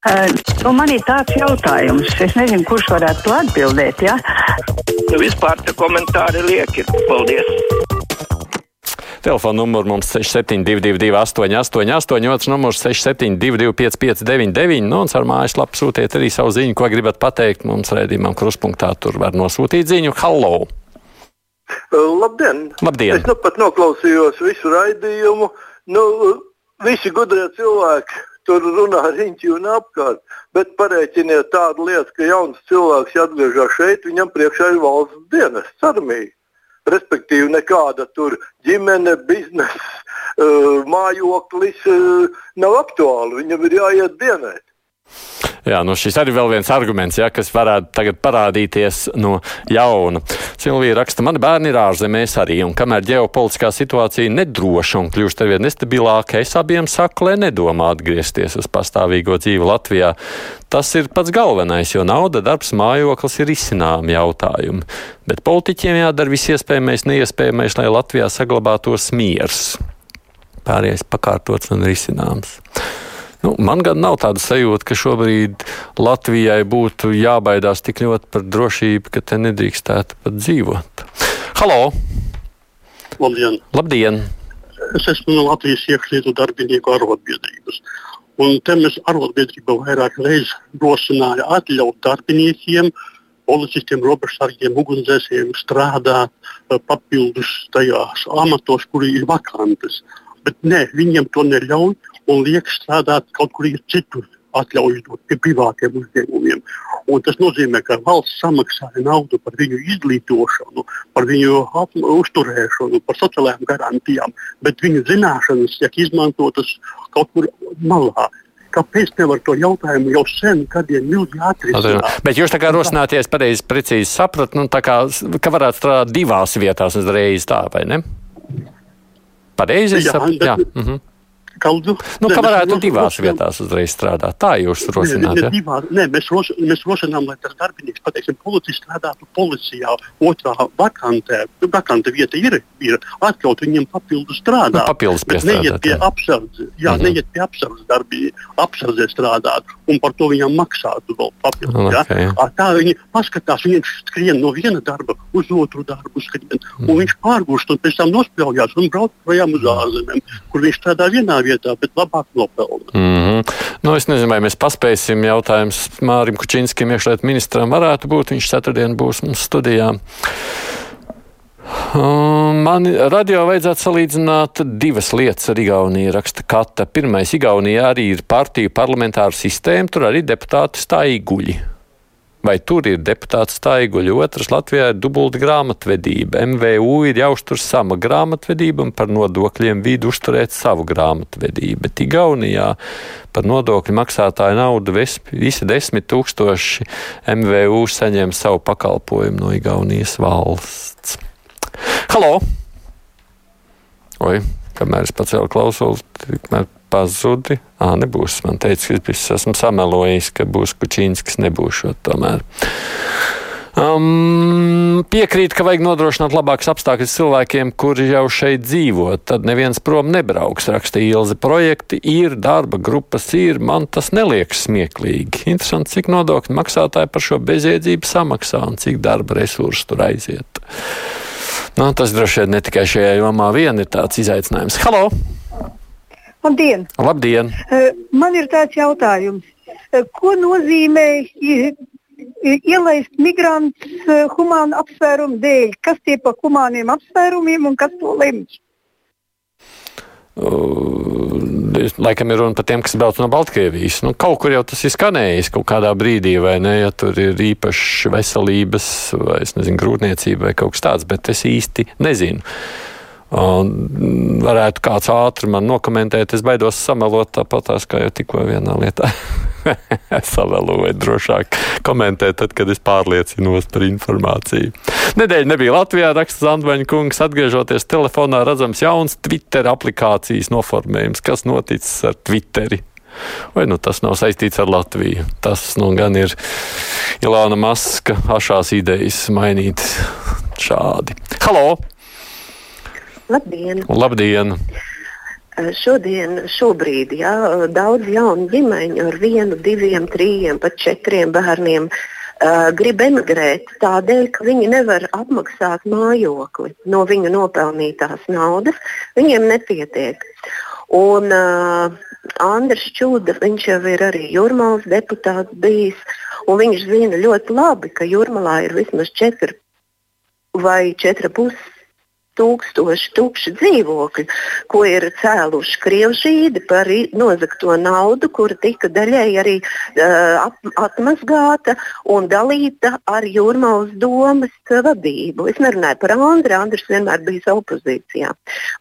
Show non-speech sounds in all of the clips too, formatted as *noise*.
Uh, nu man ir tāds jautājums, es nezinu, kurš varētu to atbildēt. Ja? Nu, vispār tie komentāri lieki. Paldies! Telefona numurs mums 6722, 888, otrs numurs 672, 559, nu, un ar mājaslapu sūtiet arī savu ziņu, ko gribat pateikt mums redzījumam, kruspunktā. Tur var nosūtīt ziņu. Hallo! Labdien! Labdien. Es nu pat noklausījos visu raidījumu. Nu, visi gudrie cilvēki tur runā riņķi un apkārt. Bet pareiķiniet tādu lietu, ka jauns cilvēks, atgriežas šeit, viņam priekšā ir valsts dienests, armija. Respektīvi, nekāda tur ģimene, biznesa, *laughs* uh, mājoklis uh, nav aktuāli. Viņam ir jāiet dienēt. Jā, nu šis arī vēl viens arguments, ja, kas varētu tagad parādīties no jauna. Silvija raksta, mani bērni ir ārzemēs arī, un kamēr ģeopolitiskā situācija nedroša un kļūst arvien nestabilāka, es abiem saku, lai nedomā atgriezties uz pastāvīgo dzīvi Latvijā. Tas ir pats galvenais, jo nauda, darbs, mājoklis ir izcināmi jautājumi. Bet politiķiem jādara viss iespējamais, neiespējamais, lai Latvijā saglabātos miers. Pārējais pakārtots un risināms. Nu, man gan nav tāda sajūta, ka šobrīd Latvijai būtu jābaidās tik ļoti par drošību, ka te nedrīkstētu pat dzīvot. Halo! Labdien! Labdien. Es esmu no Latvijas iekšlietu darbinieku arotbiedrības. Un te mēs arotbiedrība vairāk reizes rosināja atļaut darbiniekiem, policistiem, robežsargiem, ugunsdzēsējiem strādāt eh, papildus tajās amatos, kuri ir vakantes. Bet nē, viņiem to neļauj un liek strādāt kaut kur citur, atļauj dot pie privātiem uzņēmumiem. Un tas nozīmē, ka valsts samaksāja naudu par viņu izglītošanu, par viņu uzturēšanu, par sociālajām garantijām, bet viņu zināšanas tiek izmantotas kaut kur malā. Kāpēc nevar to jautājumu jau sen, gadiem ilgi atrisināt? Bet jūs tā kā rosināties pareizi, precīzi saprat, nu, kā, ka varētu strādāt divās vietās uzreiz tā, vai ne? Pareizi? Jā, bet, jā. Mm -hmm. Kaldu. Nu, nē, ka varētu mēs, divās rosinām, vietās uzreiz strādāt. Tā jūs rosināt. Nē, ja? divā, nē mēs, ros, mēs rosinām, lai tas darbinieks, pateiksim, policists strādātu policijā. Otrā vakantē, vakante vieta ir, ir atļaut viņiem papildu strādāt. Nu, papildus neiet pie apsardzes, jā, mm -hmm. neiet pie apsardzes darbī, apsardzē strādāt un par to viņam maksātu vēl papildus. Okay. Ja? Tā viņi paskatās, viņš skrien no viena darba uz otru darbu, skrien, mm. un viņš pārgūst un pēc tam nospļaujās un brauc projām uz ārzemēm, kur viņš strādā vienā vietā vietā, bet labāk nopelna. Mm -hmm. nu, es nezinu, vai mēs paspēsim. Jautājums Mārim Kučinskim, iekšlietu ministram, varētu būt. Viņš ceturtdien būs mums studijā. Man radio vajadzētu salīdzināt divas lietas ar Igauniju, raksta Kata. Pirmais, Igaunija arī ir partiju parlamentāra sistēma, tur arī deputāti stāīguļi. Vai tur ir deputāts Staiguļa, otrs Latvijā ir dubulta grāmatvedība. MVU ir jāuztur sama grāmatvedība un par nodokļiem vidu uzturēt savu grāmatvedību. Bet Igaunijā par nodokļu maksātāju naudu visi desmit tūkstoši MVU saņem savu pakalpojumu no Igaunijas valsts. Halo! Oi, kamēr es pacēlu klausuli, tikmēr pazudi. Ā, nebūs. Man teica, ka es esmu samelojis, ka būs Kučīnskis, nebūšot tomēr. Um, piekrīt, ka vajag nodrošināt labākas apstākļus cilvēkiem, kuri jau šeit dzīvo. Tad neviens prom nebrauks. Rakstīja Ilze. Projekti ir, darba grupas ir. Man tas neliekas smieklīgi. Interesanti, cik nodokļu maksātāji par šo bezjēdzību samaksā un cik darba resursu tur aiziet. Nu, tas droši vien ne tikai šajā jomā vien ir tāds izaicinājums. Halo! Labdien! Labdien. Eh, man ir tāds jautājums. Eh, ko nozīmē ielaist migrantus eh, humānu apsvērumu dēļ? Kas tie pa humāniem apsvērumiem un kas to lemj? Uh, laikam ir runa par tiem, kas brauc no Baltkrievijas. Nu, kaut kur jau tas ir skanējis kaut kādā brīdī, vai ne? Ja tur ir īpašs veselības, vai nezinu, grūtniecība vai kaut kas tāds, bet es īsti nezinu. Un varētu kāds ātri man nokomentēt, es baidos samelot tāpatās, kā jau tikko vienā lietā. *laughs* Savēloju drošāk komentēt, tad, kad es pārliecinos par informāciju. Nedēļa nebija Latvijā, raksta Zandvaņa kungs, atgriežoties telefonā, redzams jauns Twitter aplikācijas noformējums. Kas noticis ar Twitteri? Vai nu tas nav saistīts ar Latviju? Tas nu gan ir Ilāna Maska ašās idejas mainīt šādi. Halo! Labdien! Labdien. Šodien, šobrīd, jā, daudz jaunu ģimeņu ar vienu, diviem, trījiem, pat četriem bērniem uh, grib emigrēt tādēļ, ka viņi nevar apmaksāt mājokli no viņu nopelnītās naudas. Viņiem nepietiek. Un, uh, Andris Čūda, viņš jau ir arī Jurmāls deputāts bijis, un viņš zina ļoti labi, ka Jurmalā ir vismaz 4 vai 4,5 tūkstoši tukši dzīvokļi, ko ir cēluši krievžīdi par nozagto naudu, kura tika daļēji arī uh, atmazgāta un dalīta ar Jūrmālas domas vadību. Es nerunāju par Andru, Andris vienmēr bijis opozīcijā.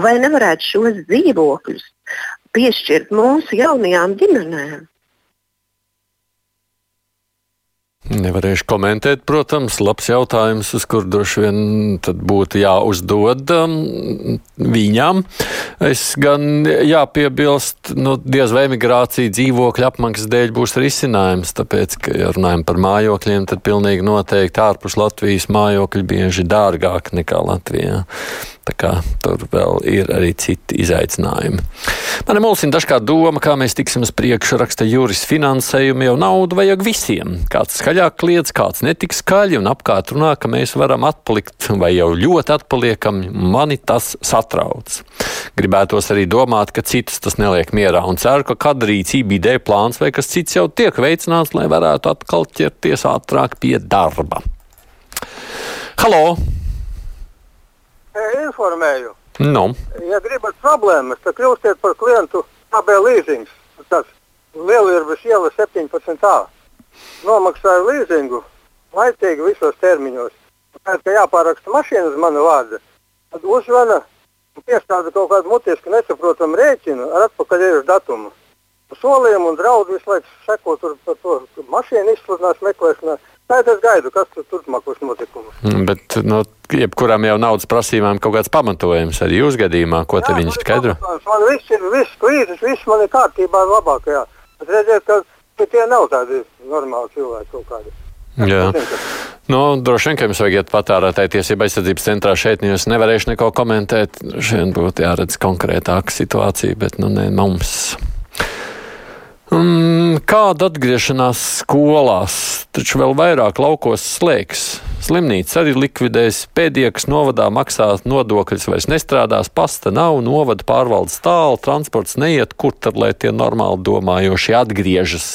Vai nevarētu šos dzīvokļus piešķirt mūsu jaunajām ģimenēm? Nevarēšu komentēt, protams, labs jautājums, uz kur droši vien būtu jāuzdod um, viņam. Es gan jāpiebilst, nu, diez vai emigrācija dzīvokļu apmaksas dēļ būs risinājums, tāpēc, ka, ja runājam par mājokļiem, tad pilnīgi noteikti ārpus Latvijas mājokļi bieži dārgāk nekā Latvijā. Tā kā tur vēl ir arī citi izaicinājumi. Man mulsina dažkārt doma, kā mēs tiksim uz priekšu, raksta Juris finansējumu, jau naudu vajag visiem. Kāds skaļāk kliedz, kāds netik skaļi un apkārt runā, ka mēs varam atpalikt vai jau ļoti atpaliekam, mani tas satrauc. Gribētos arī domāt, ka citus tas neliek mierā un ceru, ka rīcība, ideja, plāns vai kas cits jau tiek veicināts, lai varētu atkal ķerties ātrāk pie darba. Halo! Informēju. Nu. Ja gribat problēmas, tad kļūstiet par klientu AB leasings. Tas Lielvirbas iela 17a. Nomaksāju leasingu laicīgi visos termiņos. Pēc tam jāpāraksta mašīna uz manu vārdu. Tad uzvana un piestāda kaut kādu mutisku nesaprotamu rēķinu ar atpakaļējušu datumu. Solījumu un draudu visu laiku seko tur par to mašīnu izsludinās meklēšanā. Tad es gaidu, kas tur turpmākos notikumus. Bet no jebkurām jau naudas prasībām kaut kāds pamatojums arī jūs gadījumā, ko Jā, te viņi skaidro? Man viss ir, viss krīzes, viss man ir kārtībā labākajā. Bet redziet, ka, tie nav tādi normāli cilvēki kaut kādi. Jā. Nu, droši vien, ka jums vajag iet patērētāju tiesību aizsardzības centrā šeit, nu jūs nevarēšu neko komentēt. Šeit būtu jāredz konkrētāka situācija, bet nu ne mums. Um, kāda atgriešanās skolās, taču vēl vairāk laukos slēgs. Slimnīca arī likvidēs, pēdējais novadā maksās nodokļus, vairs nestrādās, pasta nav, novada pārvaldes tālu, transports neiet, kur tad, lai tie normāli domājošie atgriežas,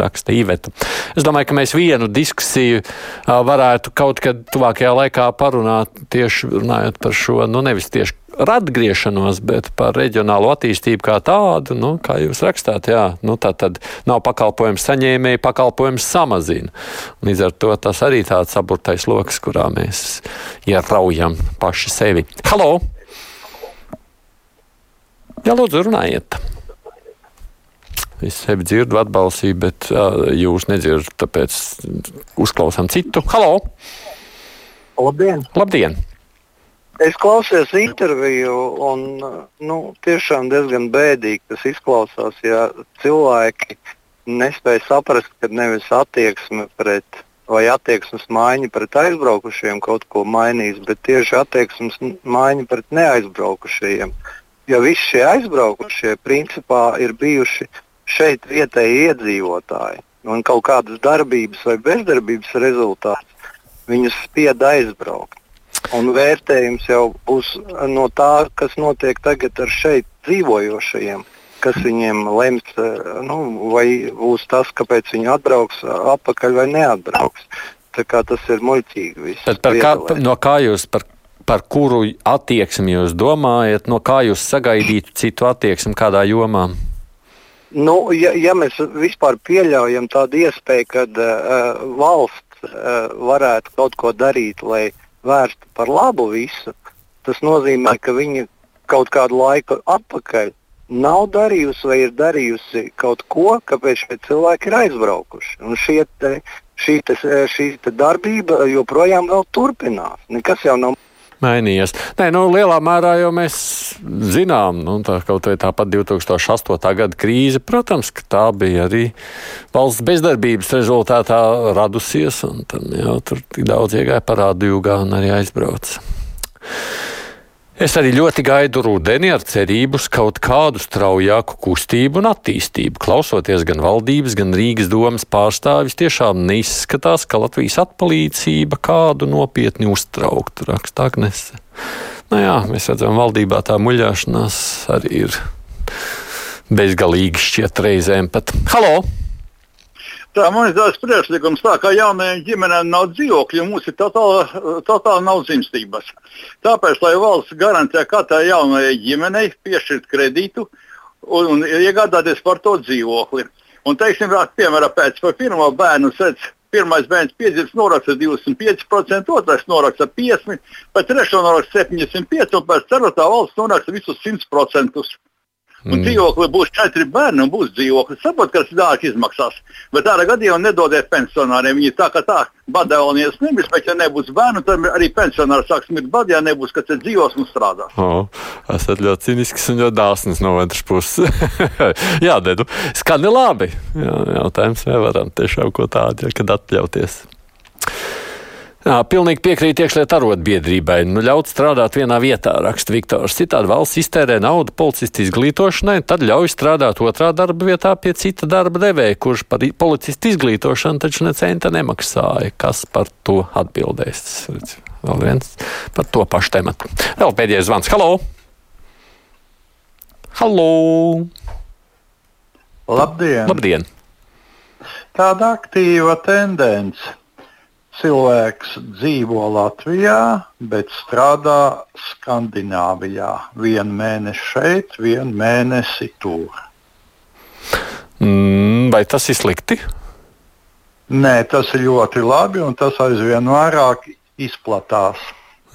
raksta Iveta. Es domāju, ka mēs vienu diskusiju varētu kaut kad tuvākajā laikā parunāt tieši runājot par šo, nu nevis tieši atgriešanos, bet par reģionālo attīstību kā tādu, nu, kā jūs rakstāt, jā, nu, tā tad nav pakalpojums saņēmēji, pakalpojums samazina. Līdz ar to tas arī tāds saburtais lokus, kurā mēs ieraujam paši sevi. Halo! Jā, lūdzu, runājiet! Es sevi dzirdu, atbalstīju, bet uh, jūs nedzirdat, tāpēc uzklausām citu. Halo! Labdien! Labdien! Es klausījos interviju, un nu, tiešām diezgan bēdīgi tas izklausās. Ja cilvēki nespēja saprast, ka nevis attieksme pret vai attieksmes maiņa pret aizbraukušiem kaut ko mainīs, bet tieši attieksmes maiņa pret neaizbraukušajiem. Jo visi šie aizbraukušie principā ir bijuši šeit vietēji iedzīvotāji. Un kaut kādas darbības vai bezdarbības rezultāts viņus spieda aizbraukt. Un vērtējums jau būs no tā, kas notiek tagad ar šeit dzīvojošajiem, kas viņiem lems, nu, vai būs tas, kāpēc viņi atbrauks atpakaļ vai neatbrauks. Tas ir muļķīgi. Kā, no kā jūs, par, par kuru attieksmi jūs domājat, no kā jūs sagaidītu citu attieksmi kādā jomā? Nu, ja, ja mēs vispār pieļaujam tādu iespēju, ka uh, valsts uh, varētu kaut ko darīt, lai vērsta par labu visu, tas nozīmē, ka viņa kaut kādu laiku atpakaļ nav darījusi vai ir darījusi kaut ko, kāpēc šie cilvēki ir aizbraukuši. Un šie te, šī, te, šī te darbība joprojām turpinās. Nekas jau nav mainījies. Nē, nu, lielā mērā jau mēs zinām, nu, tā kaut vai tāpat 2008. gada krīze, protams, ka tā bija arī valsts bezdarbības rezultātā radusies, un tam jau tur tik daudz iegāja parādu jūgā un arī aizbrauca. Es arī ļoti gaidu rudeni ar cerību uz kaut kādu straujāku kustību un attīstību. Klausoties gan valdības, gan Rīgas domas pārstāvis, tiešām neizskatās, ka Latvijas atpalīdzība kādu nopietni uztrauktu, rakstā Agnese. Nu jā, mēs redzam, valdībā tā muļāšanās arī ir bezgalīgi šķiet reizēm pat. Halo! Tā tāds priekšlikums, tā, ka jaunajiem ģimenēm nav dzīvokļu, mums ir totāli totāl nav dzimstības. Tāpēc, lai valsts garantē katrai jaunajai ģimenei piešķirt kredītu un, un iegādāties par to dzīvokli. Un, teiksim, piemēram, pēc pirmā bērnu sēdz pirmais bērns piedzimis, noraksta 25%, otrais noraksta 50%, pēc trešā noraksta 75%, un pēc ceturtā valsts noraksta visus 100%. Un mm. dzīvokli būs četri bērni un būs dzīvoklis. Saprotu, ka tas dārgi izmaksās. Bet tādā gadījumā nedodiet pensionāriem. Viņi tā kā tā badēlnieks nebūs, bet ja nebūs bērnu, tad arī pensionāri sāks mirt badē, ja nebūs, kas te dzīvos un strādās. Oh, esat ļoti cinisks un ļoti dāsns no otras puses. *laughs* Jā, Dedu, skani labi. Jā, jautājums, vai varam tiešām ko tādu, ja, kad atļauties. Jā, pilnīgi piekrīt iekšlietu arotbiedrībai. Nu, ļaut strādāt vienā vietā, raksta Viktors. Citādi valsts iztērē naudu policistu izglītošanai, tad ļauj strādāt otrā darba vietā pie cita darba devēja, kurš par policistu izglītošanu taču ne centa nemaksāja. Kas par to atbildēs? Vēl viens par to pašu tematu. Vēl pēdējais zvans. Halo! Halo! Labdien! Labdien. Tāda aktīva tendence cilvēks dzīvo Latvijā, bet strādā Skandināvijā. Vienu mēnesi šeit, vienu mēnesi tur. Mm, vai tas ir slikti? Nē, tas ir ļoti labi, un tas aizvien vairāk izplatās.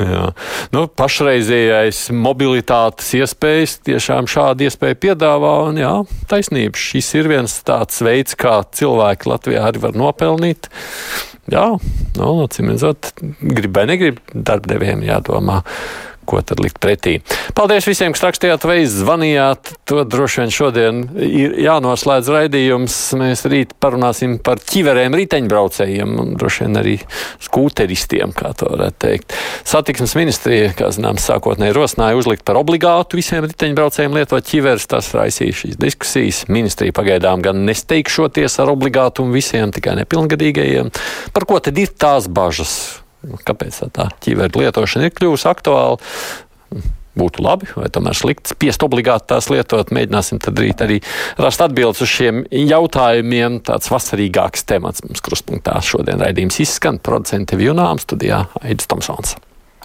Jā. Nu, pašreizējais mobilitātes iespējas tiešām šādu iespēju piedāvā. Un, jā, taisnība. Šis ir viens tāds veids, kā cilvēki Latvijā arī var nopelnīt. Jā, nu, acīm redzot, grib vai negrib, darbdevējiem jādomā ko tad likt pretī. Paldies visiem, kas rakstījāt vai zvanījāt. To droši vien šodien ir jānoslēdz raidījums. Mēs rīt parunāsim par ķiverēm riteņbraucējiem un droši vien arī skūteristiem, kā to varētu teikt. Satiksmes ministrija, kā zināms, sākotnēji rosināja uzlikt par obligātu visiem riteņbraucējiem lietot ķiveres. Tas raisīja šīs diskusijas. Ministrija pagaidām gan nesteigšoties ar obligātumu visiem, tikai nepilngadīgajiem. Par ko tad ir tās bažas? Kāpēc tā ķīveru lietošana ir kļuvusi aktuāla? Būtu labi, vai tomēr slikti spiest obligāti tās lietot. Mēģināsim tad rīt arī rast atbildes uz šiem jautājumiem. Tāds vasarīgāks temats mums kruspunktā šodien raidījums izskan. Producenti Vjunām studijā Aidis Tomsons.